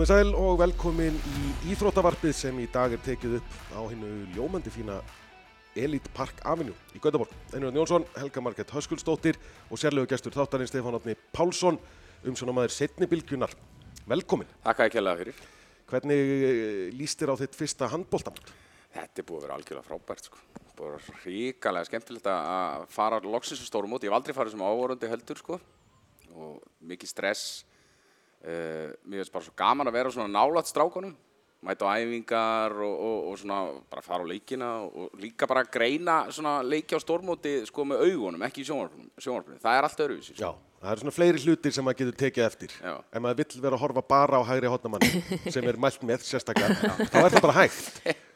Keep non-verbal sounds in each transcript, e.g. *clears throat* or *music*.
Komið sæl og velkomin í Íþróttavarpið sem í dag er tekið upp á hinnu ljómandi fína Elite Park Avenue í Göteborg. Einhvern Jónsson, Helga Marget Höskuldsdóttir og sérlegu gestur þáttarinn Stefán Átni Pálsson um svona maður setni bylgjunar. Velkomin. Takk að ég kjallaði fyrir. Hvernig eh, líst þér á þitt fyrsta handbóltamót? Þetta er búið að vera algjörlega frábært sko. Búið að vera ríkalega skemmtilegt að fara loksins á stórum móti. Ég hef aldrei farið sem ávorandi heldur sko. Og mikið stress. Uh, mér finnst bara svo gaman að vera svona nálat strákunum. Mæta á æfingar og, og, og svona bara fara á leikina og líka bara greina svona leiki á stórmóti sko með augunum, ekki í sjónvarpunum. Það er allt öðruvísi. Já, það eru svona fleiri hlutir sem maður getur tekið eftir. Já. Ef maður vill vera að horfa bara á hægri hotnamanni sem er mælt með sérstaklega, *laughs* þá er það bara hægt. *laughs*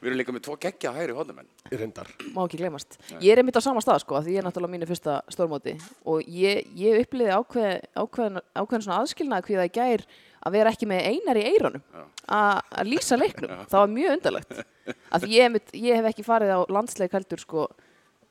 Við erum líka með tvo geggja hægri hodnumenn. Reyndar. má ekki glemast. Ég er einmitt á sama stað sko, af því ég er náttúrulega mínu fyrsta stórmóti og ég, ég uppliði ákveð, ákveðin, ákveðin svona aðskilnað hví það gær að vera ekki með einar í eironum að að lýsa leiknum. Það var mjög undarlegt. Af því ég, einmitt, ég hef ekki farið á landsleik heldur sko,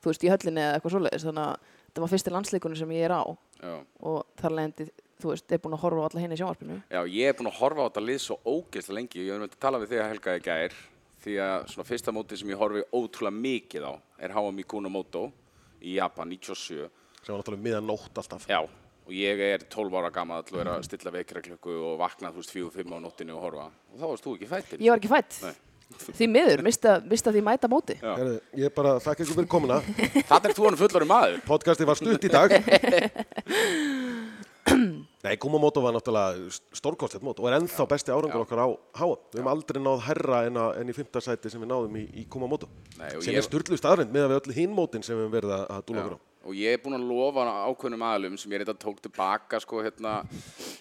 þú veist, í höllinni eða eitthvað svoleiðis, þannig að þetta var fyrsti landsleikunum sem ég er á Já. og þar leðandi, þú veist, er búin að horfa á alla henni í sjónvarpinu. Já, ég er búinn að horfa á þetta lið svo ógeðslega lengi. Ég hef myndið að tala við þig að helga í gær því að svona fyrsta móti sem ég horfi ótrúlega mikið á er HM Kunamoto í Japan 97. Sem var náttúrulega miðan nótt alltaf. Já, og ég er 12 ára gammal og er að stilla vekiraklöku og vakna þú veist 4-5 á nóttinu og horfa. Og þá varst þú ekki fættir. Ég var ekki fætt. Nei. Því miður, mista, mista því mæta móti. Já. Herðu, ég bara þakka ykkur fyrir komuna. Þannig er þú hann fullari maður. Podcasti var stutt í dag. *laughs* Nei, Kumamoto var náttúrulega stórkostlegt mót og er ennþá besti árangur okkar á háa. Við hefum aldrei náð herra en, að, en í fymta sæti sem við náðum í, í Kumamoto. Nei, sem ég- er styrlu staðrind með að við öll hinn mótin sem við höfum verið að, að dúla okkur á. Og ég er búinn að lofa ákveðnum aðlum sem ég reynda tók tilbaka sko hérna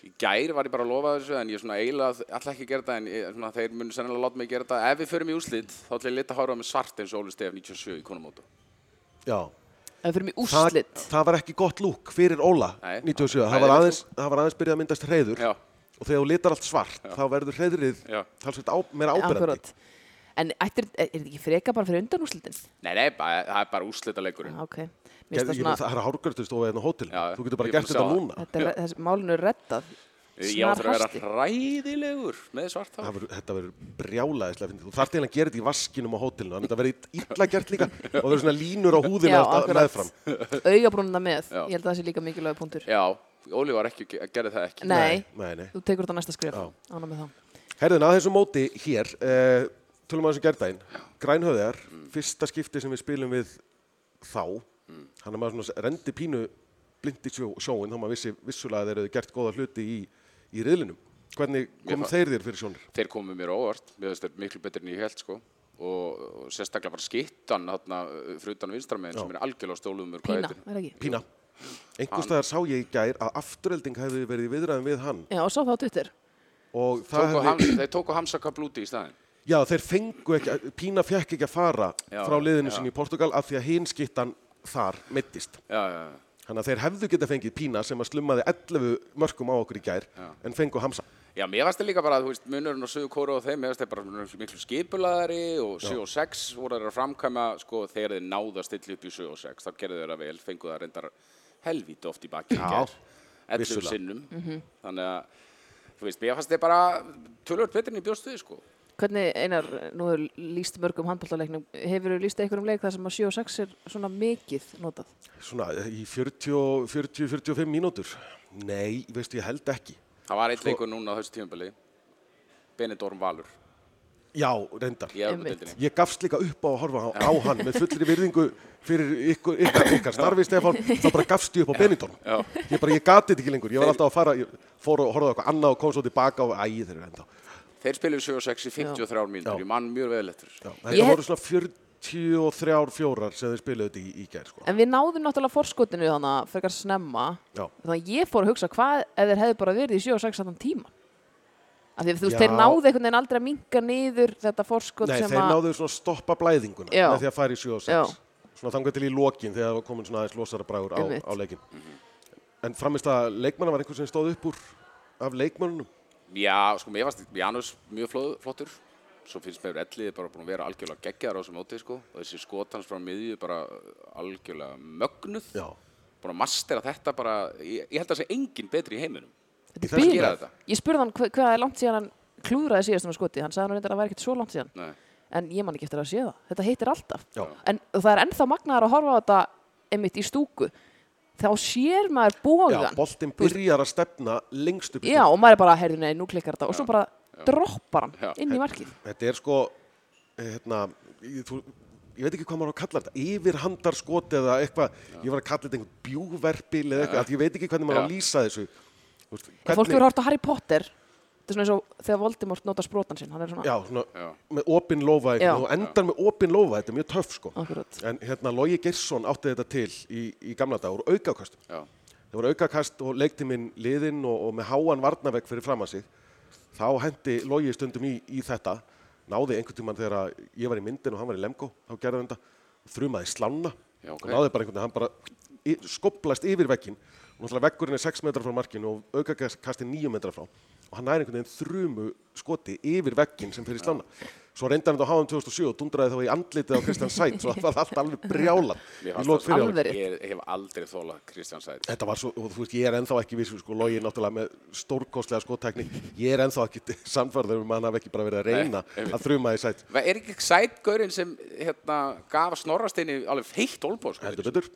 í gær var ég bara að lofa þessu en ég er svona eiginlega alltaf ekki að gera þetta en ég, svona, þeir munu sennilega láta mig gera þetta ef við förum í úslit þá ætla ég lita að hára með svart eins og Óli Stef 97 í Konumótu Já, Það fyrir mig það, úrslit. það var ekki gott lúk fyrir Óla Nei, 97. það Það var aðeins, það var aðeins byrjað að myndast hreiður Já, og þegar þú litar allt svart þá verður hreiðrið Já. talsveit á, meira áberandi. Akkurat. En ættir, er, er þetta ekki freka bara fyrir undanúrslitin? nei, nei, bara, það er bara úslita leikurinn Já, ok. Mér Gerð, finnst ég, það Það er hárgörtustofa hérna á hótel. Já, Þú getur bara gert er þetta núna. þetta er, þessi málinu er reddað. Ég áttur að vera hræðilegur með svart Það hár Þetta verður brjálaðislega fyndið. Þú þarft eiginlega að gera þetta í vaskinum á hótelinu. Þannig að þetta verður illa gert líka *laughs* og verður svona línur á húðinu Já, alltaf meðfram. Augabrúnina með. Já. Ég held að það sé líka mikilvæg punktur. Já, Óli var ekki, gerði það ekki Nei, Nei, nei. þú tekur þetta á næsta skrif. Ána með það. Herðin, að þessu móti hér, uh, tölum að þessu gerdaginn, grænhöðjar, fyrsta skipti sem við spilum við þá, hann er maður svona rendi pínu blind í sjó, sjóin, þá maður vissi vissulega að þeir eru gert góða hluti í, í riðlinum. Hvernig kom fa- þeir þér fyrir sjónir? Þeir komu mér á óvart, mér finnst þeir miklu betur en ég held sko og, og sérstaklega bara skittan þarna fyrir utan vinstramegin sem er algjörlega stóluðum mér Pína, er það ekki? Pína. Einhvers staðar sá ég í gær að afturölding hefði verið í viðræðum við hann Já, og svo þá Twitter. og það Tóku hefði, hams, þeir tóku Hamsaka blúti í staðinn já þeir fengu ekki, Pína fekk ekki að fara Já, frá liðinu já. sinni í Portugal af því að hinn skittan þar mittist. Já, já, já. Þannig að þeir hefðu geta fengið Pína sem að slummaði 11 mörgum á okkur í gær en fengu Hamsa. Já, mér varst það líka bara, þú veist, munurinn á Suðu Kóru og þeim, mér varst það bara miklu skipulaðari og 7 og 6 voru þeir að framkvæma, sko, þegar þeir náðu að stilla upp í 7 og 6, þá gerðu þeir að vel, fengu það reyndar helvíti oft í baki í Já, gær, 11 vissulega. sinnum, þannig að, þú veist, mér fannst þeir bara tölvöld betur en ég bjóst við, sko. Hvernig, Einar, nú hefur líst mörgum handbóltaleiknum, hefur þú líst einhverjum leik þar sem að 7 og 6 er svona mikið notað? Svona í 40-45 mínútur. Nei, veistu, ég held ekki. Það var eitt Sko- leikur núna á þessu tímabili, Benidorm Valur, Já, reyndar. Ég gafst líka upp á að horfa á, á hann með fullri virðingu fyrir ykkur, ykkar, ykkar starfi, Stefán, þá bara gafst ég upp á Benidorm. Já. Ég bara, ég gati þetta ekki lengur. Ég var alltaf að fara, ég fór og á eitthvað annað og kom svo tilbaka og æði þeir eru enda. Þeir spiluðu 7 og 6 í 53 mínútur, ég mann mjög vel eftir Ég þetta hef- voru svona 43 fjórar sem þeir spiluðu þetta í, í gær, sko. En við náðum náttúrulega forskotinu þannig að frekar snemma. Já. Þannig að ég fór að hugsa hvað ef þeir hefðu bara verið í 7 og 6 þannig tíma. Af því að þú veist, þeir náðu einhvern veginn aldrei að minka niður þetta forskot Nei, sem þeir að... náðu svona að stoppa blæðinguna Já. með því að fara í 7 og 6. Já. Svona þangar til í lokin þegar það var komin svona aðeins losara bræður á, á leikin. En framist að leikmanna var einhver sem stóð upp úr af leikmannunum. Já, sko, mér fannst Janus mjög flóð, flottur. Svo finnst mér ellið bara búin að vera algjörlega geggjaðar á þessu móti, sko. Og þessi skotans frá miðju bara algjörlega mögnuð. Já. Búin að mastera þetta bara, ég, ég held að það sé engin betri í heiminum. Þetta er þetta? Ég spurði hann hva- hvað er langt síðan hann klúðraði síðast um skoti. Hann sagði hann reyndar að það væri ekkert svo langt síðan. Nei. En ég man ekki eftir að sé það. Þetta hittir alltaf. Já. En það er ennþá magnaðar að horfa á þetta einmitt í stúku. Þá sér maður Já, bógan. boltinn byrjar að stefna lengst upp í Já, og maður er bara, heyrðu, nei, nú klikkar þetta. Og svo bara droppar hann Já. inn í markið. Þetta er sko, eh, hérna, ég, þú, ég veit ekki hvað maður á að kalla þetta, yfirhandarskot eða eitthvað, ég var að kalla þetta einhvern bjúverpil eða eitthvað, ég veit ekki hvernig maður á að Já. lýsa þessu. Veist, Ef fólk verður hort á Harry Potter, þetta er svona eins og þegar Voldemort nota sprótan sinn. Hann er svona, Já, svona Já. með opin lófa Já. eitthvað og endar með opin lófa, þetta er mjög töff sko. akkurat. En hérna, Logi Geirsson átti þetta til í, í gamla dag úr aukakastum. Já. Það voru aukakast og leiktiminn liðinn og, og með háan varnavegg fyrir fram að sig. Þá hendi Logi stundum í, í þetta. Náði einhvern tímann þegar ég var í myndin og hann var í Lemgo. Þá gerði hann þetta. Þrumaði slána. Já, ok. Og náði bara einhvern veginn, hann bara skoblast yfir vegginn. Og náttúrulega veggurinn er 6 metrar frá markinu og aukakast er 9 metrar frá. Og hann næri einhvern veginn þrumu skoti yfir vegginn sem fyrir slána. Svo reyndi hann þetta á HM 2007 og dundraði þá í andlitið á Kristján Sætt. Svo það var allt alveg. Alveg rétt. Ég hef aldrei þólað Kristján Sæt. Þetta var svo, og þú veist, ég er ennþá ekki vissu, sko, Logi er náttúrulega með stórkostlega skottekni. Ég er ennþá ekki *laughs* samfærður um að hann hafi ekki bara verið að reyna Nei, að þruma í sætt. Er ekki Sætgaurinn sem hérna, gaf snorrasteini alveg heitt olbóð? Sko.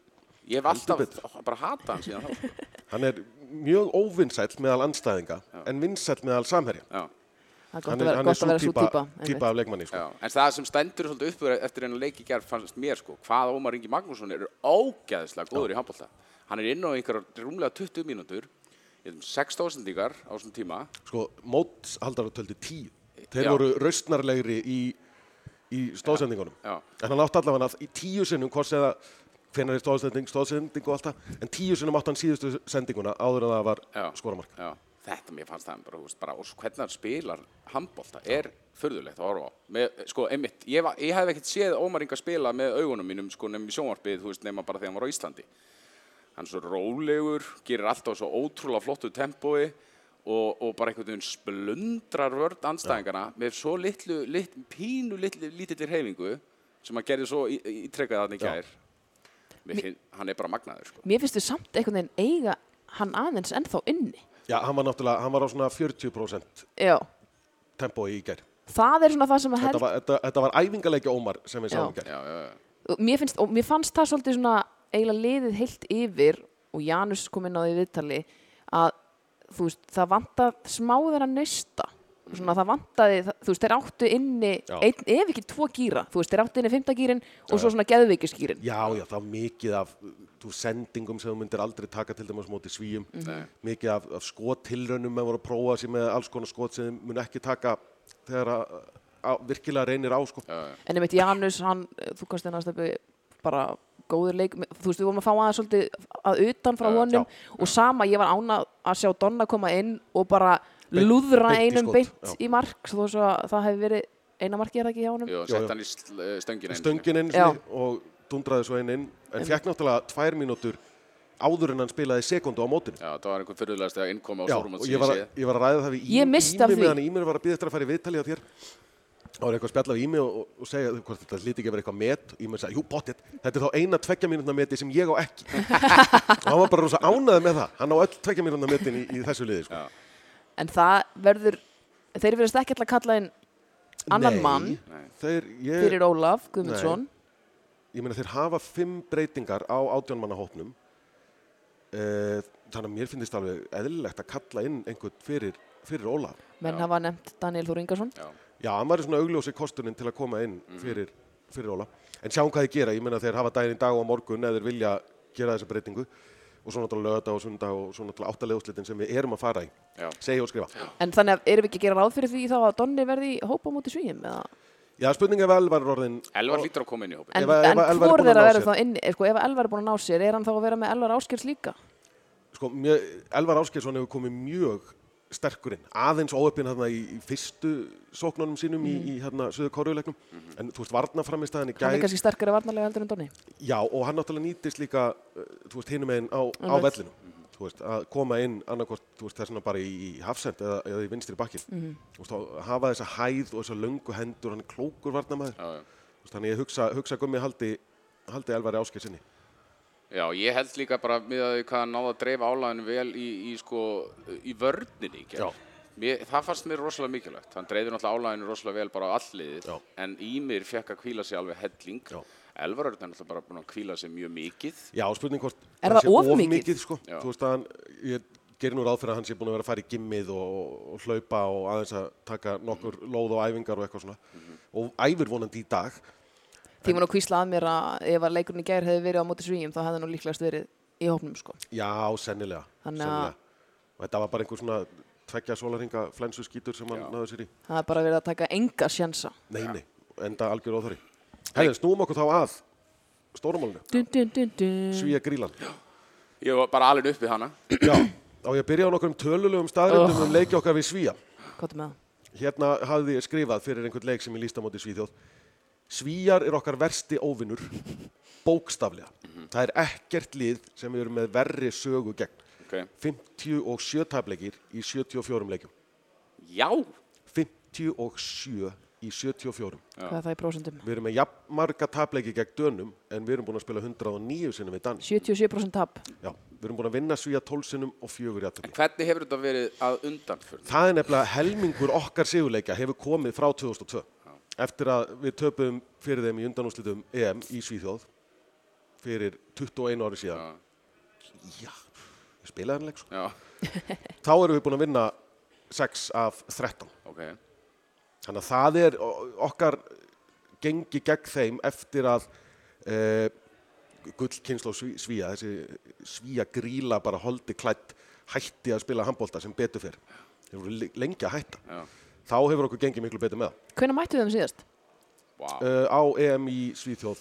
Ég hef alltaf bara hatað hann síðan. Hann er mjög óvinnsæll meðal anstæðinga, en vinnsæll meðal samherja. Já. Það er gott að gott að svo vera svo típa, típa. típa af leikmanni, sko. Já, en það sem stendur svolítið uppur eftir einu leiki gerð fannst mér sko, hvað Ómar Ingi Magnússon er ógæðislega góður í handbólta. Hann er inn á einhverjar rúmlega 20 mínútur, ég veit um 6 sendingar á þessum tíma. Sko, mótshaldar töldi tíu. Þeir Já. voru raustnarlegri í, í stóðsendingunum. Já. En hann átti allavega í tíu sinnum, hvort segða hvenær er stóðsending, stóðsending og allt það, en tíu sinnum átti hann síðustu sendinguna áður en það var skoramark. Já, þetta mér fannst það bara, veist, bara og hvernig hann spilar handbólta er förðulegt að horfa á. Með, sko, einmitt, ég, var- ég hef ekkert séð Ómar Inga spila með augunum mínum, sko, nefnum í sjónvarpið, þú veist, nema bara þegar hann var á Íslandi. Hann er svo rólegur, gerir alltaf svo ótrúlega flottu tempói og, og bara einhvern veginn splundrar vörd anstæðingarna með svo litlu, lit, pínu litlu, lítillir hefingu sem hann gerði svo ítrekkaði þarna í Já. gær. Mér finn, hann er bara magnaður, sko. Mér finnst þið samt einhvern veginn eiga hann aðeins ennþá inni. Já, hann var náttúrulega, hann var á svona 40% Já. tempói í gær. Það er svona það sem að Þetta held... var, þetta, þetta var æfingarleiki Ómar sem við sáum í gær. Já, já, já. og Mér finnst, og mér fannst það svolítið svona eiginlega liðið heilt yfir og Janus kom inn á því viðtali að þú veist, það vantað smáður að nöysta. Svona það vantaði, það- þú veist, þeir áttu inni, Já. einn, ef ekki tvo gíra, þú veist, þeir áttu inni fymta gírin og svo svona geðveikisgírin. Já, já, það var mikið af þú, sendingum sem þú myndir aldrei taka til dæmis móti svíum. Nei. Mikið af, af skottilraunum með voru að prófa sér með alls konar skot sem mun ekki taka þegar að, að virkilega reynir á, sko. já, já. En einmitt Janus, hann, þú kannst stöpu bara góður leik, þú veist, við vorum að fá aðeins svolítið að utan frá Já, honum og sama, ég var ánað að sjá Donna koma inn og bara lúðra einum beint í mark, svo svo að það hefði verið eina markið er það ekki hjá honum. Jú, sett hann í eh, stöngina einu. Stöngin einu og dundraði svo einn inn. En fekk náttúrulega tvær mínútur áður en hann spilaði sekundu á mótinu. Já, það var einhver fyrirlegast að innkomi á Já, Stórumót og ég var, að, ég var að ræða það við Ég missti af Ími meðan Ími var að býða eftir að fara í viðtali á þér. Það var eitthvað að spjalla við Ími og, og segja hvort þetta hlýti ekki að vera eitthvað met. Ími sagði, jú, potið, þetta er þá eina tveggja mínútna meti sem ég á ekki. *laughs* og hann var bara rosa ánæði með það. Hann á öll tveggja mínútna metin í, í þessu liði. Sko. En það verður, þeir verðast ekki alltaf að kalla inn annan Nei, mann Þeir, ég, fyrir Ólaf Guðmundsson. ég meina þeir hafa fimm breytingar á átjónmannahópnum. Uh, þannig að mér finnst alveg eðlilegt að kalla inn einhvern fyrir, fyrir Ólaf. Menn Já. hafa nefnt Daniel Þór Ingarsson. Já. Já, hann var svona augljósi kosturinn til að koma inn fyrir, fyrir Óla. En sjáum hvað þeir gera, ég meina þeir hafa daginn í dag og morgun eða þeir vilja gera þessa breytingu og svo náttúrulega lögða og sunda og svo náttúrulega áttaleguslitin sem við erum að fara í. Já. Segja og skrifa. En þannig að erum við ekki að gera ráð fyrir því þá að Donni verði í hópa á móti svíum? Eða? Já, spurninga ef Elvar er orðin... Elvar lítur að koma inn í hópin. En, Ef ef en er hvor þeirra verður þá inni? Sko, ef Elvar er búin að ná sér, er hann þá að vera með Elvar Áskers líka? Sko, mjög, Elvar Áskeirsson hefur komið mjög sterkur inn. Aðeins óöppin hérna í, fyrstu sóknunum sínum í, í hérna söðu kóruleiknum. En þú veist, varnaframistæðan í Hann er kannski sterkari varnarlega heldur en Donni. Já, og hann náttúrulega nýtist líka, uh, þú veist, hinum einn á, á Einmitt. vellinum. Þú veist, að koma inn annarkort, þú veist, þessuna bara í, í hafsend eða, eða í vinstri bakkin. Mhm. Þú veist, að hafa þessa hæð og þessa löngu hendur, hann er klókur varnamæður. Já, já. Þú veist, þannig ég hugsa, hugsa gummi haldi, haldi Elvari Áskeirs inni. Já, ég held líka bara með að hvað hann náði að dreifa álæðinu vel í, í, sko, í vörninni í Já. gerð. Mér, það fannst mér rosalega mikilvægt. Hann dreifði náttúrulega álæðinu rosalega vel bara á alliðið, Já. en Ímir fekk að kvíla sig alveg helling. Já. Elvar Örn er náttúrulega bara búin að kvíla sig mjög mikið. Já, spurning hvort Er það sé of mikið? sko. Já. Þú veist að hann, ég gerir nú ráð fyrir að hann sé búin að vera að fara í gimmið og, og hlaupa og aðeins að taka nokkur lóð og æfingar og eitthvað svona. Og æfir vonandi í dag. Því var nú kvíslað að mér að ef að leikurinn í gær hefði verið á móti svíjum þá hefði nú líklegast verið í hópnum sko. Já, sennilega. Þannig að- sennilega. Og þetta var bara einhver svona tveggja sólarhinga flensu skítur sem hann náði sér í. Það er bara verið að taka enga sjansa. Nei, nei, enda algjör óþari. Herðin, snúum okkur þá að dun. Svíja grílan. Ég var bara alveg upp við hana. Já, á ég byrja á nokkrum tölulegum staðrindum um leiki okkar við Svíja. Hvað með það? Hérna hafði ég skrifað fyrir einhvern leik sem ég líst á móti Svíþjóð. Svíjar er okkar versti óvinnur, bókstaflega. Það er ekkert lið sem eru með verri sögu gegn. Okay. 57 tafleikir í 74 leikjum. Já, 57 í 74. Hvað er það í prósentum? Við erum með jafn marga tapleiki gegn dönum en við erum búin að spila 109 sinnum við dans. 77% tap. Já, við erum búin að vinna Svíja 12 sinnum og fjögur í aðtöfli. hvernig hefur þetta verið að undan fyrir? Það er nefnilega helmingur okkar sigurleika hefur komið frá 2002 eftir að við töpum fyrir þeim í undanúslitum EM í Svíþjóð fyrir 21 ári síðan. Já, við spilaði hann leik. Já, *laughs* Þá erum við búin að vinna 6 af 13. ok. Þannig að það er okkar gengi gegn þeim eftir að e, gullkynsla svíja, þessi svíja gríla bara holdi klætt hætti að spila handbólta sem betur fyrr. Þeir voru le- lengi að hætta. Já. Þá hefur okkur gengið miklu betur með það. Hvenær mættu við þeim síðast? Wow. Uh, á EM í Svíþjóð,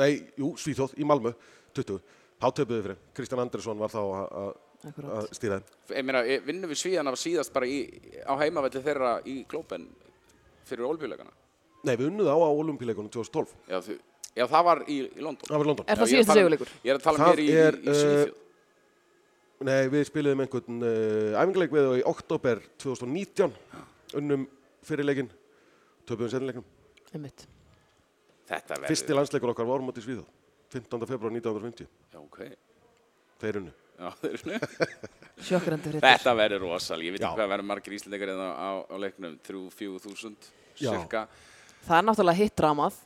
nei, jú, Svíþjóð, í Malmö, 20. Þá töpuðu við fyrir. Kristján Andersson var þá að- að Akkurát. að stýra þeim. Ég meina, eh, vinnum við Svíðan af síðast bara í, á heimavelli þeirra í Glóben fyrir olbjuleikana? Nei, við unnuð á á olimpíleikunum 2012. Já, þau, já, það var í, í London. Það var í London. Er það tala um- sigurleikur? Ég er að tala um Það hér í, í, í Svíþjóð. Nei, við spiliðum einhvern uh, æfingarleik við í oktober 2019, unnum fyrirleikin, töpuðum sennileikum. Einmitt. Þetta verður... Fyrsti landsleikur okkar var móti Svíþjóð, 15. februar 1950. Já, ok. Þeir unnu. Já, þeir eru *laughs* Sjokkrandi fyrir Þetta verður rosal. Ég veit ekki hvað verður margir íslendingar en á, á, á leiknum. 3-4 þúsund, Já. cirka. Það er náttúrulega hitt dramað,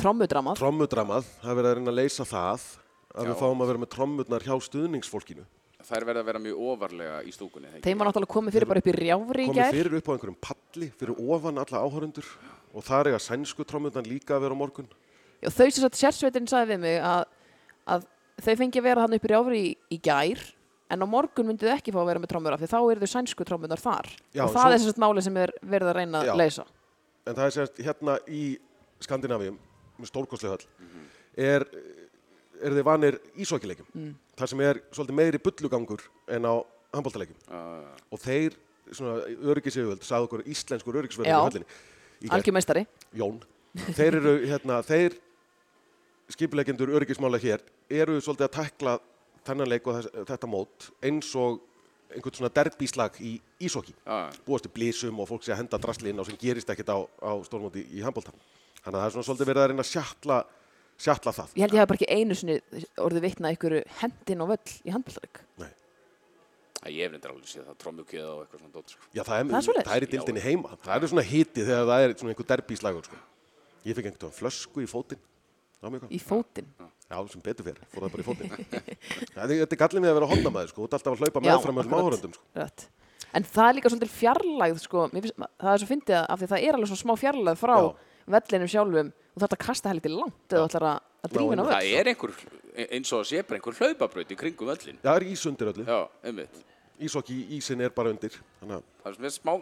trommudramað. Trommudramað, það er verið að reyna að leysa það, að Já. við fáum að vera með trommurnar hjá stuðningsfólkinu. Þær verða að vera mjög ofarlega í stúkunni. Þeim var náttúrulega komið fyrir bara upp í rjáfri í komið gær. fyrir upp á einhverjum palli fyrir ofan alla áhörundur og það er að sænsku trommurnar líka að vera á morgun Já, þau sem sagt sérsveitin sagði við mig að, að þau fengi að vera hann upp í rjáfri í, í gær en á morgun myndu þau ekki fá að vera með trommur af því þá eru þau sænsku trommunar þar. Já, og en það svo- er sem sagt máli sem er verið að reyna Já. að leysa. en það er sérst hérna í Skandinavíum með stórkostlega höll er, er þið vanir ísókileikjum mm. þar sem er svolítið meiri bullugangur en á handbóltaleikjum Uh, og þeir, svona öryggisjöfjöld sagði okkur íslenskur í í gær. Algjörmeistari. Jón, þeir eru *laughs* hérna, þeir skipulegendur öryggismála hér eru svolítið að tækla þennan leik og þess, þetta mót eins og einhvern svona derbíslag í ísokki Já. búast til blísum og fólk sé að henda drasli inn á sem gerist ekkert á, á stórmóti í handbóltan þannig að það er svona svolítið verið að reyna að sjatla, sjatla það Ég held ég hafi bara ekki einu sinni orðið vitna ykkur hendin og völl í handbóltarik. Nei. ég hef reyndar alveg séð það trommukjöða og eitthvað svona dótt. Sko. Já, það er, Það er það er í dildinni heima það er svona hiti þegar það er svona einhver derbíslagur sko. ég fikk einhvern flösku í fótinn mig Í fótinn. Já, sem betur fyrir, fór það bara í fótinn. *laughs* Þetta þetta er gallið með að vera hondamaður, sko, þú ert alltaf að hlaupa meðfram akkurat. áhörundum, sko. En það er líka svolítið fjarlægð, sko, það er svo fyndið að- af því að það er alveg svona smá fjarlægð frá Já. Vellinum sjálfum og þetta kasta heldur langt eða ætlar að, að drífa inn á völl. Það er einhver, eins og að sé bara einhver hlaupabraut í kringum völlin. Já, það er ís undir öllu. Já, einmitt. Ísokki, ísin er bara undir. Þannig að, Það er smá,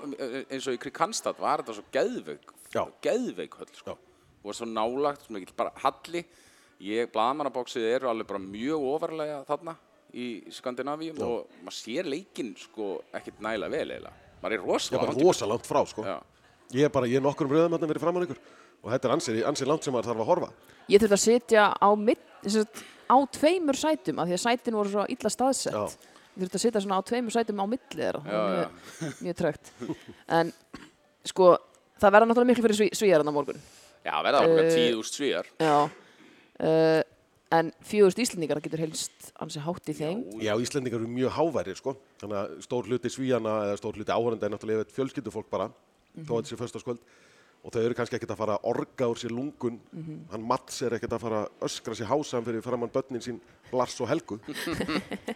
eins og í Krikanstad var þetta svo geðveik, Já. geðveik höll, sko. Já. Og svo nálagt, svona ekki bara halli. Ég, blaðmannabóksið eru alveg bara mjög ofarlega þarna í Skandinavíum og maður sér leikinn sko ekkert nægilega vel eiginlega. Maður er já, rosalega bara langt í rosa langt frá, sko. Já. Ég er bara, ég er nokkrum röðum hérna verið framan ykkur. Og þetta er ansið, ansið langt sem maður þarf að horfa. Ég þurfti að sitja á, mitt, sem sagt, á tveimur sætum af því að sætin voru svo illa staðsett. Já. Ég þurfti að sitja svona á tveimur sætum á milli þeirra. Mjög, *laughs* mjög trögt. En sko, það verða náttúrulega miklu fyrir sví, svíjarinn á morgun. Já, verða okkur Eh, tíð úr svíjar. Já. Uh, en fjögust Íslendingar það getur helst ansi hátt í þeim Já, Íslendingar eru mjög háværi, sko. Þannig að stór hluti svíjana eða stór hluti áhörenda er náttúrulega yfir fjölskyldufólk bara, þó að þetta sé föstaskvöld. Og þau eru kannski ekkert að fara að orga úr sér lungun. Hann Mats er ekkert að fara að öskra sér hásan fyrir framann börnin sín Lars og Helgu.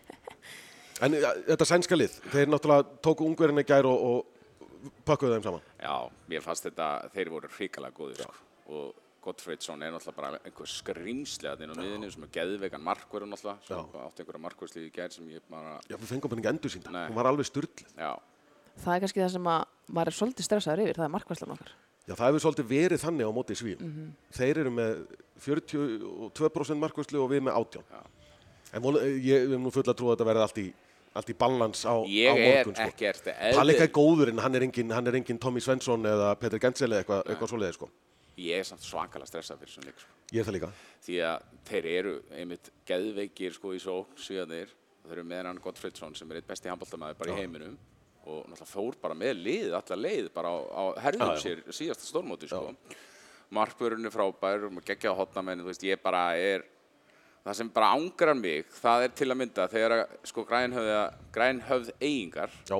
*laughs* en ja, þetta sænska lið, þeir náttúrulega tóku ungverðinni gær og, og pökkuðu þeim saman. Já, mér fannst þetta, þeir voru hrikalega góðir sko. og Gottfridsson er náttúrulega bara einhver skrýmsli að þinn á miðinni sem er geðveikan markverður náttúrulega sem átti einhverja markverðslið í gær sem ég bara, Já, við fengum henni ekki endur sínda. Nei. Hún var alveg styrlið. já, það er kannski það sem að maður er svolítið stressaður yfir, það er markværslan okkar Já, það hefur svolítið verið þannig á móti svíum. Þeir eru með 42% markvæslu og við með 18. En von, ég hef nú full að trúa að þetta verði allt í, allt í balans á, á ég er morgun. Sko. ekkert Palika er góður en hann er engin, hann er engin Tommy Svensson eða Peter Gensel eða eitthvað, eitthvað svoleiði sko. ég er samt svakalega stressað fyrir þessum leik sko. Ég er það líka. því að þeir eru einmitt geðveikir sko í sókn svíðanir þeir eru með hann Gottfridsson sem er eitt besti handbóltamæður bara í heiminum og náttúrulega fór bara með lið allar leið bara á, á herðum sér síðasta stórmóti sko. markvörun er frábær geggja á hotnamenn þú veist ég bara er það sem bara ángrar mig það er til að mynda þegar sko grænhöfð, grænhöfð eigingar Já,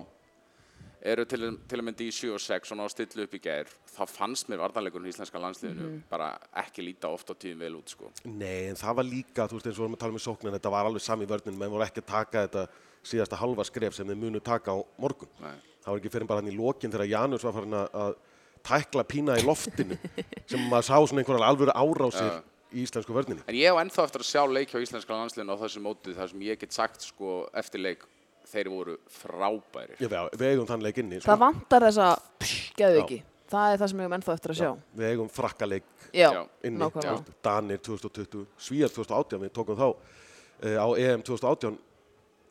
eru til, til að mynda í 7 og 6 og ná að stilla upp í gær þá fannst mér vartanleikurinn í íslenska landsliðinu bara ekki líta oft á tíðum vel út sko. nei, en það var líka, þú veist eins og við erum að tala um í sóknin, þetta var alveg sami vörnin, menn voru ekki að taka þetta síðasta halva skref sem þeir munu taka á morgun. Nei. Það var ekki fyrir bara hann í lokin þegar Janus var farin að- að tækla pína í loftinu *laughs* sem maður sá svona einhverjar alvöru árásir í íslensku vörninni. En ég hef ennþá eftir að sjá leik hjá íslenska landsliðinu á þessu mótið þar sem ég get sagt sko eftir leik þeir voru frábærir. Já, við, við eigum þann leik inni. Sko. það vantar þessa geðviki það er það sem við erum ennþá eftir að sjá Við eigum frakkaleik já, Já. inni. Danir 2020, Svíjar 2018, við tókum þá uh, á EM 2018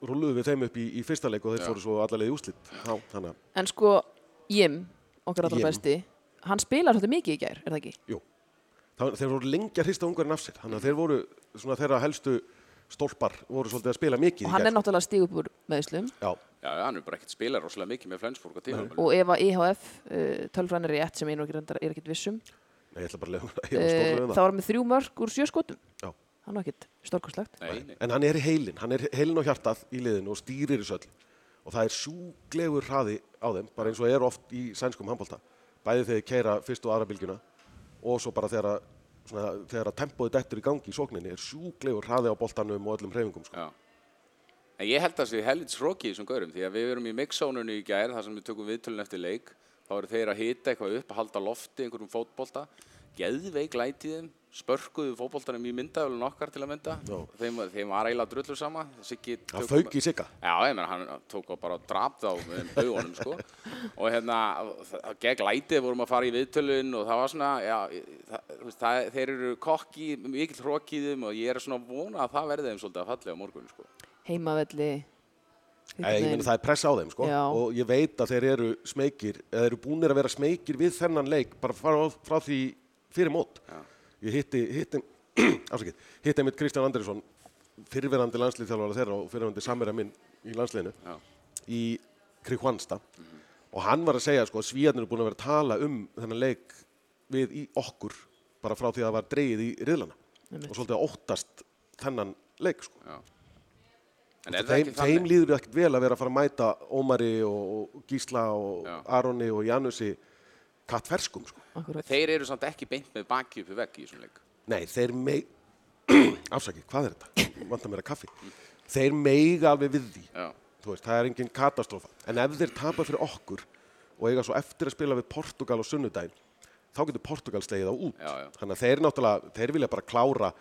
rúluðum við þeim upp í, í fyrsta leik og þeir fóru svo allarleið í úslit. Já, þannig að, en sko, Jim, okkar allra besti hann spilar svolítið mikið í gær, er það ekki? jú. Það, þeir voru lengi að hrista ungverðin af sér. Þannig að þeir voru svona þeirra helstu stólpar voru svolítið að spila mikið og hann í er náttúrulega stíg upp úr meðslum Já, Já, hann er bara ekkert spilað rosalega mikið með Flensburg á tíma. og ef að IHF uh, tölfræðin er rétt sem ég nú ekki reyndar er ekkit vissum nei, ég ætla bara að uh, stóra um þá það. var með þrjú mörg úr sjö skotum Já. Ekkit stórkostlegt Nei, nei. En hann er í heilin, hann er heilin á hjartað í liðinu og stýrir þessu öll. Og það er sjúglegur hraði á þeim, bara eins og er oft í sænskum handbólta. Bæði þegar þeir keira fyrst og aðra bylgjuna og svo bara þegar, að- svona, þegar að tempóið dettur í gangi í sókninni er sjúglegur hraði á boltanum og öllum hreyfingum. Sko. Já. En ég held að það sé helvits hróki í þessum gaurum því að við erum í mixzónunni í gær þar sem við tökum viðtölun eftir leik þá eru þeir að hita eitthvað upp, að halda lofti einhverjum fótbolta, geðveik lætið þeim, spörkuðu fótboltanum í myndavölun okkar til að mynda Já. þeim, þeim var eiginlega drullur sama Siggi Það fauk í sigga. Já, ég meina, hann tók bara og drap þá með baugunum, sko. Og hérna, það- gegn lætið vorum að fara í viðtölun og það var svona, já, það, það, þeir eru kokki, mikill hrók í þeim og ég er svona vona að það verði þeim svolítið að fallega á morgun, sko. heimavelli ég meina það er press á þeim sko. Já. og ég veit að þeir eru smeykir eða eru búnir að vera smeykir við þennan leik bara frá, frá því fyrir mót ég hitti hitti, *clears throat* afsakið, hitti einmitt Kristján Andriðsson fyrirverandi landslýþjálfara þeirra og fyrirverandi samverja minn í landsliðinu Já. í Krihuansta og hann var að segja sko, að svíjarnir eru búin að vera að tala um þennan leik við í okkur bara frá því að það var dreigið í riðlana Einmitt. og svolítið að óttast þennan leik sko. Já. En er það Þeim, þeim líður ekkert vel að vera að fara að mæta Ómari og, Gísla og Já. Aroni og Janusi kattferskum sko. Þeir eru samt ekki beint með baki uppi vegg í þessum leik. Nei, þeir mei... *clears throat* Afsaki, hvað er þetta? Vantar mér að kaffi. Þeir meiga alveg við því. Já. Þú veist, það er engin katastrófa. En ef þeir tapa fyrir okkur og eiga svo eftir að spila við Portugal og sunnudaginn, þá getur Portugal slegið á út. Já, já. Þannig að þeir náttúrulega, þeir vilja bara klára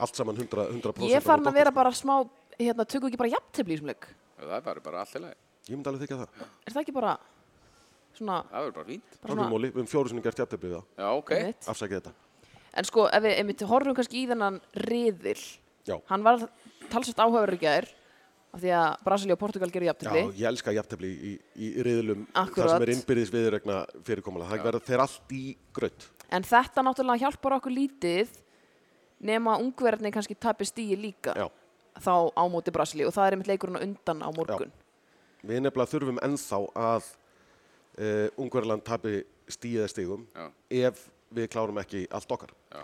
allt saman 100%. 100% ég á að vera bara smá hérna, tökum ekki bara jafntefli í þessum leik Það er bara, bara allt í lagi. Ég myndi alveg þykja það. er það ekki bara svona, Það verður bara fínt. bara Frábjörn Móli, við höfum fjóru sinni gert jafntefli við það. Já, ok. einmitt. Afsakið þetta. en sko ef við einmitt horfum kannski í þennan riðil Já. hann var talsvægt áhugaverður í gær af því að Brasilía og Portugal gerir Já, jafntefli ég elska jafntefli í, í, í riðlum Akkúrat. það sem er innbyrðis viðregna fyrirkomulega. Það verður þeir allt í grödd. en þetta náttúrulega hjálpar okkur lítið nema ungverðinni kannski tapi stíi líka Já. þá á móti Brasilíu og það er einmitt leikurinn á undan á morgun Við nefnilega þurfum ennþá að uh, Ungverðland tapi stíða stígum Já. ef við klárum ekki allt okkar. Já.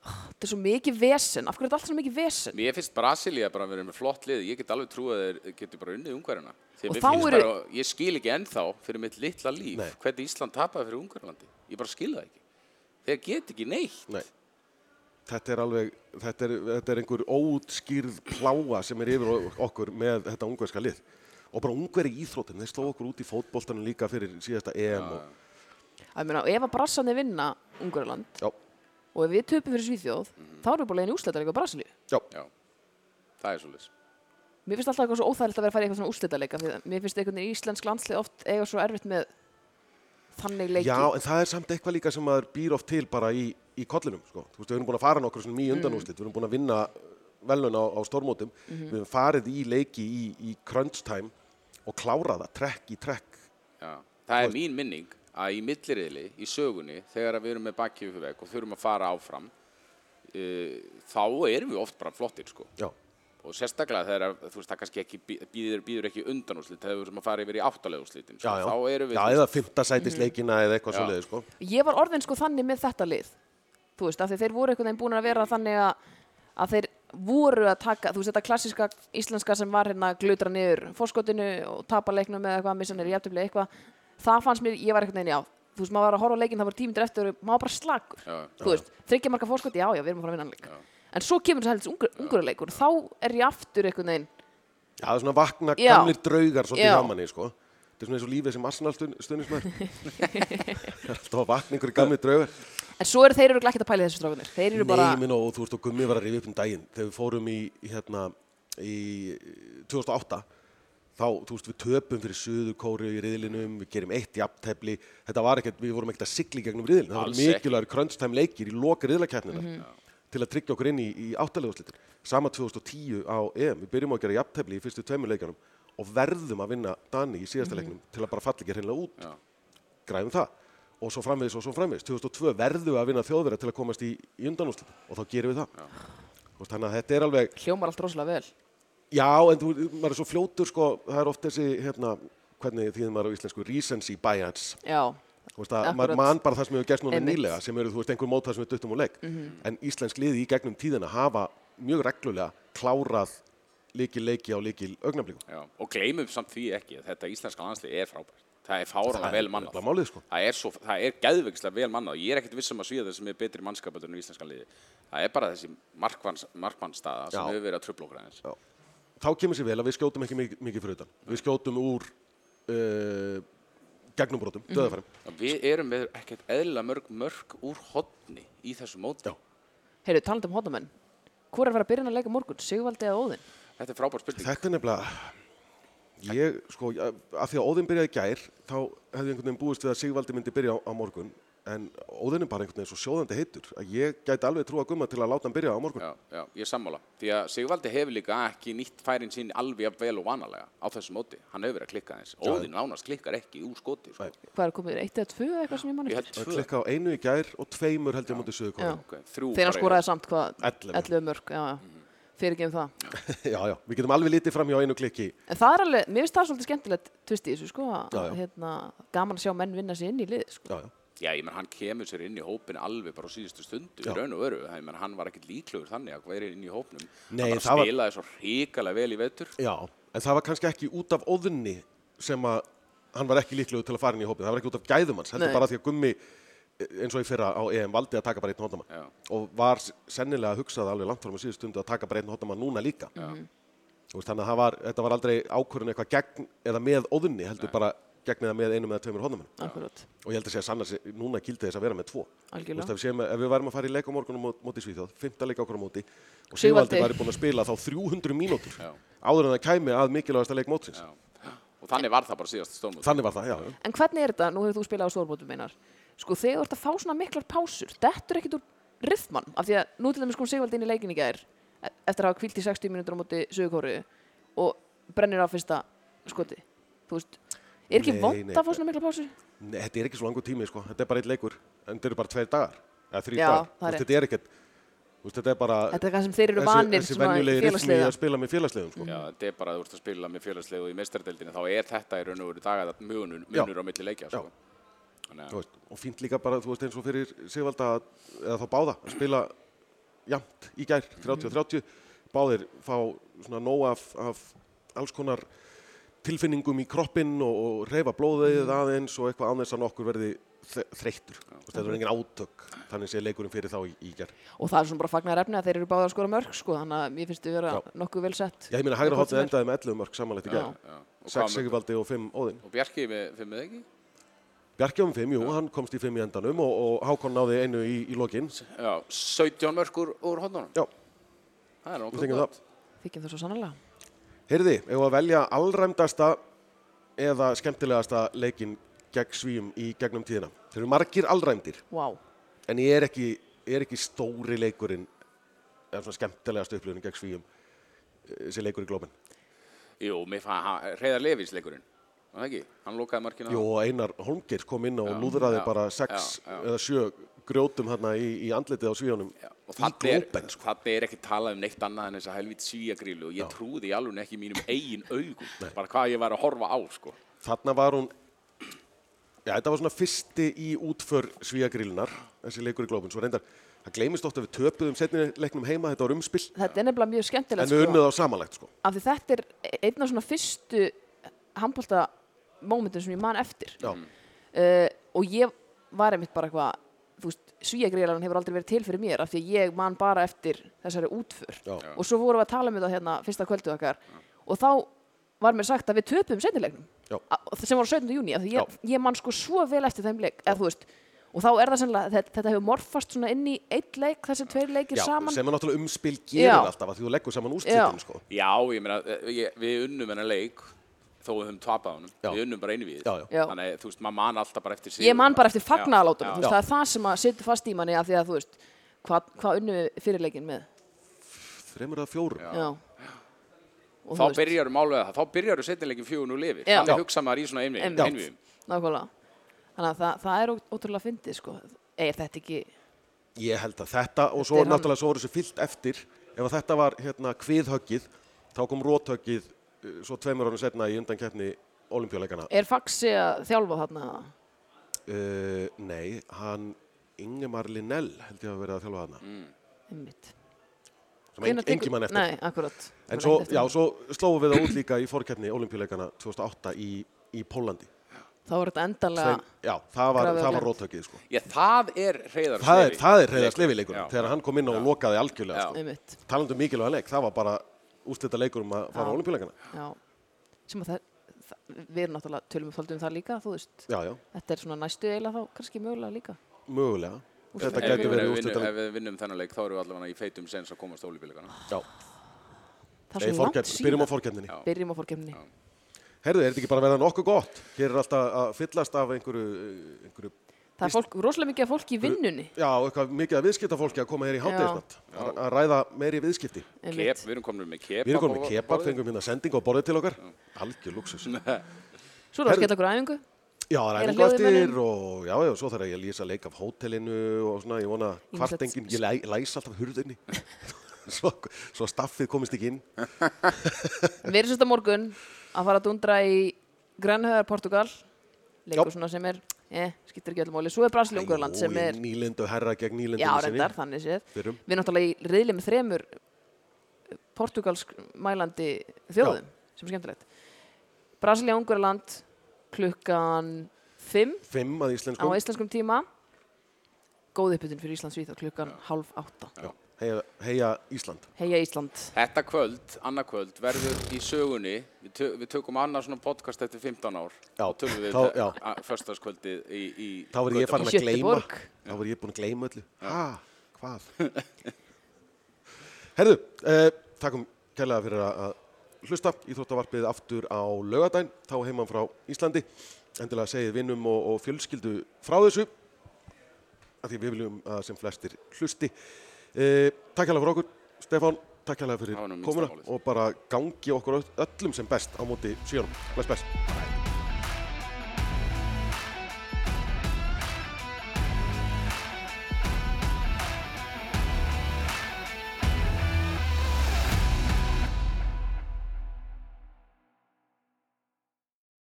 þetta er svo mikið vesen, af hverju er þetta alltaf svo mikið vesen? Mér finnst Brasilia bara að vera með flott lið. Ég get alveg trú að þeir getur bara unnið ungverðina. Eru- ég skil ekki ennþá fyrir mitt litla líf Nei. hvernig Ísland tapaði fyrir ungverðlandi. Ég bara skil það ekki. Þeir get ekki neitt. Nei. Þetta er alveg, þetta er, þetta er einhver óutskýrð pláa sem er yfir okkur með þetta ungverska lið. Og bara ungveri í íþróttin, þeir sló okkur út í fótboltanum líka fyrir síðasta EM og, Að meina, ef að brassandi vinna Ungverjaland já, og ef við töpum fyrir Svíþjóð, þá erum við bara leiðin úrslitaðleika á Brasilíu. já, Já, það er svolítið. Mér finnst alltaf eitthvað svo óþægilegt að vera að fara í eitthvað svona að mér finnst einhvern veginn íslensk landslið oft eiga svo erfitt með þannig leiki. já, en það er samt eitthvað líka sem maður býr oft til bara í, í kollinum, sko. Þú veist, við erum búin að fara nokkur svona mjög undanúslit, við erum búin að vinna velun á, á stórmótum, við erum farið í leiki í, í crunch time og klára það, trekk í trekk. Já. Það er mín minning að í milliriðli, í sögunni, þegar að við erum með bakið upp veg og þurfum að fara áfram, uh, þá erum við oft bara flottir, sko. Já, Og sérstaklega þegar þú veist, það kannski ekki býður, býður ekki undanúslit, þegar við erum að fara yfir í áttalegúslitin, já, sko. já. þá erum við... já veist, eða fymta sætisleikina eða eitthvað Já. svoleiði, sko. Ég var orðin sko þannig með þetta lið þú veist, af því þeir voru einhvern veginn búin að vera þannig að, að þeir voru að taka, þú veist, þetta klassiska íslenska sem var hérna að glutra niður fórskotinu og tapa leiknum eða eitthvað, missa niður í jafntöfli eitthvað, það fannst mér, ég var einhvern veginn já, þú veist, maður var að horfa á leikin, það voru tímindur eftir og maður var bara slagur, Já, þú veist, þryggja marka fórskot, já, já, við erum að fara að vinna hann leik en svo kemur þess að helst ungur, ungurleikur þá er ég aftur einhvern veginn Já, það er svona vakna gamlir draugar svolítið Já. hjá manni, sko. Þetta er svona eins og lífið sem Arsenal stund, stundismæður. *laughs* Alltaf að vakna einhverju gamlir draugar. En svo eru þeir eru ekki að pæla í þessu strákunir þeir eru bara, Nei, minn og þú veist og Gummi var að rifja upp um daginn þegar við fórum í, í hérna í 2008 þá, þú veist, við töpum fyrir Suður Kóru í riðlinum, við gerum eitt jafntefli. Þetta var ekkert, við vorum ekkert að sigla í gegnum riðlin það ekki. mikilvægur crunch-time leikir í loka riðlakeppnina Mhm. til að tryggja okkur inn í, í áttaleguslitin sama 2010 á EM, við byrjum á að gera jafntefli í fyrstu tveimur leikjanum og verðum að vinna Dani í síðasta leiknum til að bara falla ekki hreinlega út. Já. græðum það og svo framvegis og svo framvegis. 2002 verðum við að vinna þjóðverða til að komast í, í undanúslit og þá gerum við það. Þú veist, þannig að þetta er alveg hljómar allt rosalega vel. Já en þú, maður er svo fljótur sko, það er oft þessi hérna, hvernig þýðum maður á íslensku recency bias. Já, Þú veist að maður man bara það sem hefur gerst núna nýlega sem eru þú veist einhver mótað sem við duttum úr leik. En íslensk liði í gegnum tíðina hafa mjög reglulega klárað líkil leiki á líkil augnablíku Já, og gleymum samt því ekki að þetta íslenska landslið er frábært. Það er fáranlega vel mannað. nefnilega málið, sko. Það er, svo, það er geðvegslega vel mannað ég er ekkert vissum að svíða sem er betri mannskapur en íslenska liði. Það er bara þessi markmanns, markmannstaða sem hefur verið að tröfla okkur aðeins. Já. þá kemur sér vel að við skjótum ekki mikið, mikið fyrir utan við skjótum úr uh, gegnumbrotum, mm döðafærum Við erum með ekkert eðla mörg mörg úr hodni í þessu móti. Já. heyrðu, talandi um hóttamenn hvor er að vera að byrja að leika morgun, Sigvaldi eða Óðinn Þetta er frábær spurning. Þetta er nefnilega, ég, sko, af því að Óðinn byrjaði gær, þá hefði einhvern veginn búist við að Sigvaldi myndi byrja á, á morgun, en Óðinn er bara einhvern veginn svo sjóðandi heitur, að ég gæti alveg trúa gumma til að láta hann byrja á morgun. Já, já, ég er sammála. Því að Sigvaldi hefur líka ekki nýtt færin sín alveg jafn vel og vanalega á þessu móti. Hann hefur verið að klikka eins. Óðinn nánast klikkar ekki úr skoti. Sko. Hvað er komið, eitt eða tvö eða eitthvað sem ég man Ég eftir klikka á einu í gær og tveimur held ég mútið sögur Já. kóra. Okay, þrjú þegar hann bara í skoraði samt hvað, 11. 11 mörg já, já. fyrir gefum það *laughs* já, já, við getum alveg litið fram hjá einu klikki. en það er alveg, mér finnst það svolítið skemmtilegt tvist í þessu sko, að, Já, já. Hérna, gaman að sjá menn vinna sér inn í lið sko. Já, já. Já, ég menn hann kemur sér inn í hópin alveg bara á síðustu stundu, raun og öru. Ég menn hann var ekkert líklegur þannig að vera inn í hópnum. Nei, hann bara það var- spilaði svo hrikalega vel í vetur. Já, en það var kannski ekki út af óðunni sem að hann var ekki líklegur til að fara inn í hópið. Það var ekki út af gæðum hans, heldur bara því að gummi eins og í fyrra á EM valdi að taka bara einn hóttamann Já. og var sennilega hugsað alveg langt fram á síðust stundu að taka bara einn hóttamann núna líka. Þú Veist, þannig að það var, þetta var aldrei ákvörðun eitthvað gegn eða með óðunni, heldur bara gegn eða með einum eða tveimur hóttamann. akkurat, Og ég held að sann að núna gildi þess að vera með tvo. Veist, ef, við séum, ef við værum að fara í leik á morgunum mót, móti Svíþjóð, fymta leik okkur á móti og Sigvaldi. Væri búin að spila þá 300 mínútur Já. áður en það kæmi að mikilvægasta leik mótsins. Já. Og þannig var það bara síðast stórmót. Þannig var það, já. já. en hvernig er þetta, nú hefur þú spilað á stórbótum meinar, sko þegar þú ert að fá svona miklar pásur, dettur ekkit úr rithman, af því að nú til dæmis kom Sigvaldi inn í leikin í gær e- eftir að hafa kvílt í 60 mínútur á móti Suðukóru og brennir á fyrsta skoti þú veist, er ekki vond að fá svona miklar pásur? Nei, þetta er ekki svo langur tími, sko. Þetta er bara eitt leikur, en þetta eru bara tveir dagar, eða þrý Já, dagar. er Þetta er ekkert, veist, þetta er bara Þetta er eru vanir þessi venjulegi rithmi að spila með félagslegum, sko. Já, þetta er bara að þú ert að spila með félagslegu í meistardeldinni, þá er þetta í raun og veru dagað munur, munur á milli leikja. Sko. Veist, og fínt líka bara, þú veist, eins og fyrir Sigvalda, eða þá báða, að spila jamt í gær, 30-30. Báðir fá svona nóg af, af alls konar tilfinningum í kroppinn og, og reyfa blóðið aðeins og eitthvað án þess að nokkur verði þreyttur. Þú veist, Þetta er engin átök, þannig sé leikurinn fyrir þá í, í gær. Og það er svona bara fagnar efni að þeir eru báða að skora mörg sko, þannig að mér finnst þið vera Já. nokkuð vel sett. Já, ég meina, hægra hóttið endaði með 11 mörg samanlegt í. Og, 6 hvað með- Sigvaldi og 5 Óðinn. og Bjarki með fimm eða ekki? Bjarki með 5, jú, hann komst í 5 í endanum og, og Hákon náði einu í, í lokin. Já, 17 mörgur úr hodnunum. Já, Það er við þengjum gott. það. Þykjum það svo sannlega. Heyrði, ef að velja allræmdasta eða skemmtilegasta leikin gegn svíum í gegnum tíðina. Þeir eru margir allræmdir, Vá. en ég er ekki, er ekki stóri leikurinn, eða svona skemmtilegasta upplifun gegn svíum, eh, þessi leikur í glóminn. Jú, mér fann Reyðar Lefís leikurinn. Það ekki? Hann lókaði markinu á. Jú, og Einar Holmgeir kom inn og lúðraði já, bara sex já, já. eða sjö grjótum hérna í, í andlitið á Já, og í er, glóben, sko. þarna er ekki talað um neitt annað en þessa helvít svíagrílu og ég trúði í alveg ekki mínum eigin augum. Bara hvað ég var að horfa á, sko. Þarna var hún, já, þetta var svona fyrsti í útför svíagrillunar, þessi leikur í glóbin. Svo reyndar, það gleymist oft að við töpuðum setni leiknum heima, þetta var umspill, Þetta er nefnilega mjög en skemmtilegt við sko, unnum það á samanlegt, sko. af því þetta er einn af svona fyrstu handbólta mómentum sem ég man eftir. Já, uh, og ég var einmitt bara eitthvað þú veist, svíagrílan hefur aldrei verið til fyrir mér af því að ég man bara eftir þessari útför Já. og svo vorum við að tala um þetta hérna fyrsta kvöldu okkar og þá var mér sagt að við töpum setnilegnum Já. sem var á 17. júni af því ég, ég man sko svo vel eftir þeim leik eða, þú veist, og þá er það sennilega þetta, þetta hefur morfast svona inn í eitt leik þessi tveir leikir já saman sem er náttúrulega umspill gerir Já. alltaf að því þú leggur saman úrslitin, sko. Já, ég meina, eh, ég, við unnum hennar leik þó við höfum tapað honum. Já. Við unnum bara einu við. Já, já. Þannig, þú veist, maður man alltaf bara eftir sig. ég man bara eftir veist, það er það sem að setja fast í manni af því að þú veist hvað, hvað unnum við fyrir leikin með Þreymur eða fjórum. já. Og Þá þú veist, byrjar málið það. Þá byrjar setnileikin fjögun og lifir. Já. Þannig hugsa maður í svona einvið. Þannig að það, það er ótrúlega fyndið sko er þetta ekki Ég held að þetta, og svo náttúrulega svo voru þessu fyllt eftir, ef að þetta var hérna kviðhöggið, þá kom róthöggið svo tveimur árum setna í undankeppni olimpíuleikana. er Faxi að þjálfa þarna Uh, nei, hann Ingemar Linnell held ég að vera að þjálfa þarna. einmitt Sem en, engi mann eftir. nei, akkurat En svo, já, svo slófum við það út líka í fórkeppni olimpíuleikana 2008 í, í Pólandi. þá er þetta endanlega Þeim, já, það var, var róthöggið, sko. Já, það er Reyðar Það er, Slefi. það er reyðast Leikur. leifileikurinn. Já. Þegar hann kom inn og lokaði algjörlega, Já. sko. Talandu um mikilvæga leik, það var bara úrslita leikur um að fara á olimpíuleikana. já. sem að það, það við erum náttúrulega tölum við þóldum það líka þú veist. Já, já, þetta er svona næstu eiginlega þá kannski mögulega líka. Mögulega. Úrslita- Þetta við, verið vinnum, ef við vinnum þennan leik þá erum við allavega í feitum sens að komast á olífíleikana. Já, það er Nei, svo langt síðan. byrjum á fórkefni Herðu, er þetta ekki bara að verða nokkuð gott? Hér er alltaf að fyllast af einhverju, einhverju það er fólk, rosalega mikið af fólki í vinnunni já, eitthvað mikið að viðskiptafólki að koma hér í hátæðisnatt. Að að ræða meiri viðskipti. Kep, við erum komin með kebab. Við erum komin með borðið. fengum hérna sending á borðið til okkar. Algjör luxus. *laughs* svo er það að skella okkur á æfingu Já, er æfingu eftir og já, já, svo þarf ég að lýsa leik af hótelinu og svona, ég vona enginn, ég læ, læs alltaf hurðinni. *laughs* svo, svo staffið komist ekki inn. við erum sérst á morgun að fara að dundra í Grænhöðar, Portugal leikur svona sem er eh, skiptir ekki öllum máli, svo er Brasilia Ungurland sem er Nýlindu herra gegn nýlindu já, reyndar, þannig séð. Fyrrum. við erum náttúrulega í riðli með þremur portugalsk mælandi þjóðum sem er skemmtilegt. Brasilia Ungurland klukkan 5 Fimm að á íslenskum. tíma. Góð uppbytun fyrir Íslands Svíþjóð klukkan halv átta. Já. Heia, heia Ísland. heia Ísland Þetta kvöld, annað kvöld, verður í sögunni, við, tö við tökum annað svona podcast eftir 15 ár. Já, Og tölum við þá- já. föstaskvöldið í, í Þá er ég farin að gleyma. Þá er ég búin að gleyma öllu. Hæ, hvað? *laughs* Herðu, eh, takkum kærlega fyrir að hlusta. Íþróttavarpið aftur á laugadæn, þá heimann frá Íslandi. Endilega segið vinnum og, og fjölskyldu frá þessu. Af því við viljum að sem flestir hlusti. Eh, takk kærlega fyrir okkur, Stefán. Takk kærlega fyrir komuna og bara gangi okkur öllum sem best á móti síðanum. Bless, bless.